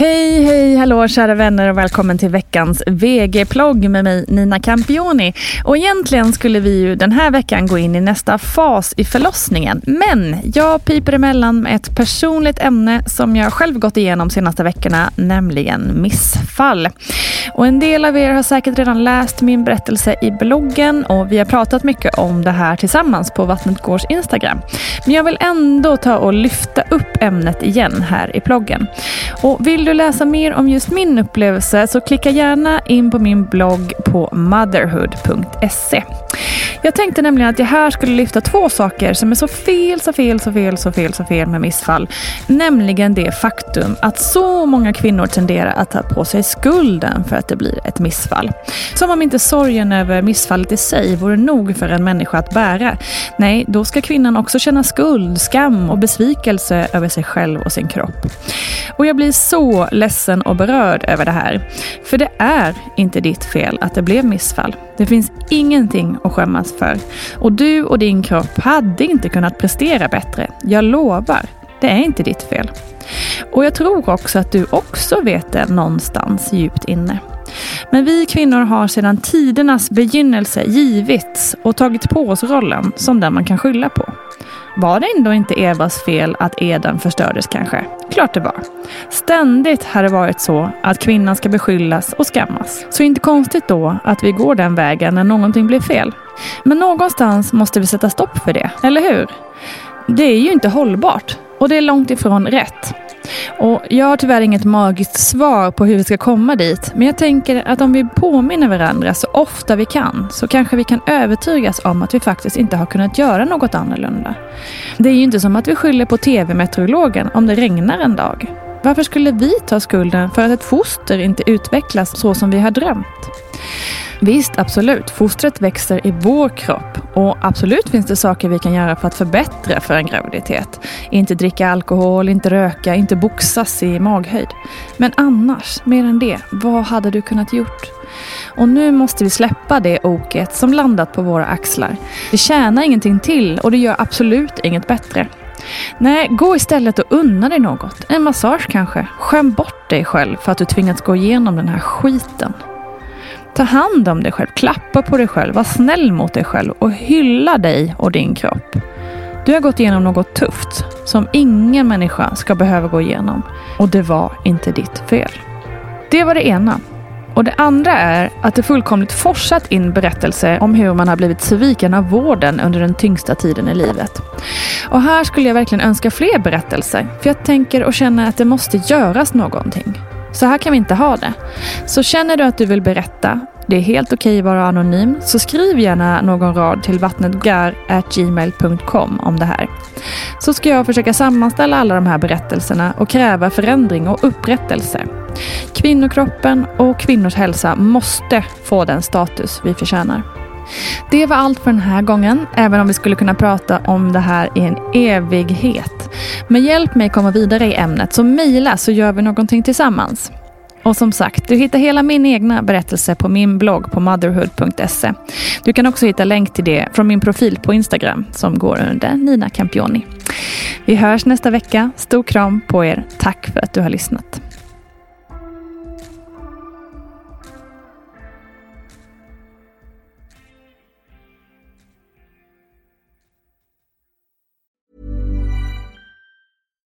Hej, hej, hallå kära vänner och välkommen till veckans VG-plogg med mig Nina Campioni. Och egentligen skulle vi ju den här veckan gå in i nästa fas i förlossningen. Men jag piper emellan med ett personligt ämne som jag själv gått igenom de senaste veckorna, nämligen missfall. Och en del av er har säkert redan läst min berättelse i bloggen och vi har pratat mycket om det här tillsammans på Vattnet Gårds Instagram. Men jag vill ändå ta och lyfta upp ämnet igen här i bloggen. Och vill du läsa mer om just min upplevelse så klicka gärna in på min blogg på motherhood.se. Jag tänkte nämligen att jag här skulle lyfta två saker som är så fel, så fel, så fel, så fel, så fel med missfall. Nämligen det faktum att så många kvinnor tenderar att ta på sig skulden för att det blir ett missfall. Som om inte sorgen över missfallet i sig vore nog för en människa att bära. Nej, då ska kvinnan också känna skuld, skam och besvikelse över sig själv och sin kropp. Och jag blir så ledsen och berörd över det här. För det är inte ditt fel att det blev missfall. Det finns ingenting att skämmas för. Och du och din kropp hade inte kunnat prestera bättre. Jag lovar, det är inte ditt fel. Och jag tror också att du också vet det någonstans djupt inne. Men vi kvinnor har sedan tidernas begynnelse givits och tagit på oss rollen som den man kan skylla på. Var det ändå inte Evas fel att Eden förstördes kanske? Klart det var. Ständigt har det varit så att kvinnan ska beskyllas och skammas. Så inte konstigt då att vi går den vägen när någonting blir fel. Men någonstans måste vi sätta stopp för det, eller hur? Det är ju inte hållbart och det är långt ifrån rätt. Och jag har tyvärr inget magiskt svar på hur vi ska komma dit. Men jag tänker att om vi påminner varandra så ofta vi kan så kanske vi kan övertygas om att vi faktiskt inte har kunnat göra något annorlunda. Det är ju inte som att vi skyller på tv-meteorologen om det regnar en dag. Varför skulle vi ta skulden för att ett foster inte utvecklas så som vi har drömt? Visst, absolut. Fostret växer i vår kropp och absolut finns det saker vi kan göra för att förbättra för en graviditet. Inte dricka alkohol, inte röka, inte boxas i maghöjd. Men annars, mer än det, vad hade du kunnat gjort? Och nu måste vi släppa det oket som landat på våra axlar. Det tjänar ingenting till och det gör absolut inget bättre. Nej, gå istället och unna dig något. En massage kanske. Skäm bort dig själv för att du tvingats gå igenom den här skiten. Ta hand om dig själv, klappa på dig själv, var snäll mot dig själv och hylla dig och din kropp. Du har gått igenom något tufft som ingen människa ska behöva gå igenom och det var inte ditt fel. Det var det ena. Och det andra är att det fullkomligt forsat in berättelser om hur man har blivit sviken av vården under den tyngsta tiden i livet. Och här skulle jag verkligen önska fler berättelser, för jag tänker och känner att det måste göras någonting. Så här kan vi inte ha det. Så känner du att du vill berätta, det är helt okej att vara anonym, så skriv gärna någon rad till vattnetgar.gmail.com om det här. Så ska jag försöka sammanställa alla de här berättelserna och kräva förändring och upprättelse. Kvinnokroppen och kvinnors hälsa måste få den status vi förtjänar. Det var allt för den här gången, även om vi skulle kunna prata om det här i en evighet. Men hjälp mig komma vidare i ämnet, så mejla så gör vi någonting tillsammans. Och som sagt, du hittar hela min egna berättelse på min blogg på motherhood.se. Du kan också hitta länk till det från min profil på Instagram som går under Nina Campioni. Vi hörs nästa vecka. Stor kram på er. Tack för att du har lyssnat.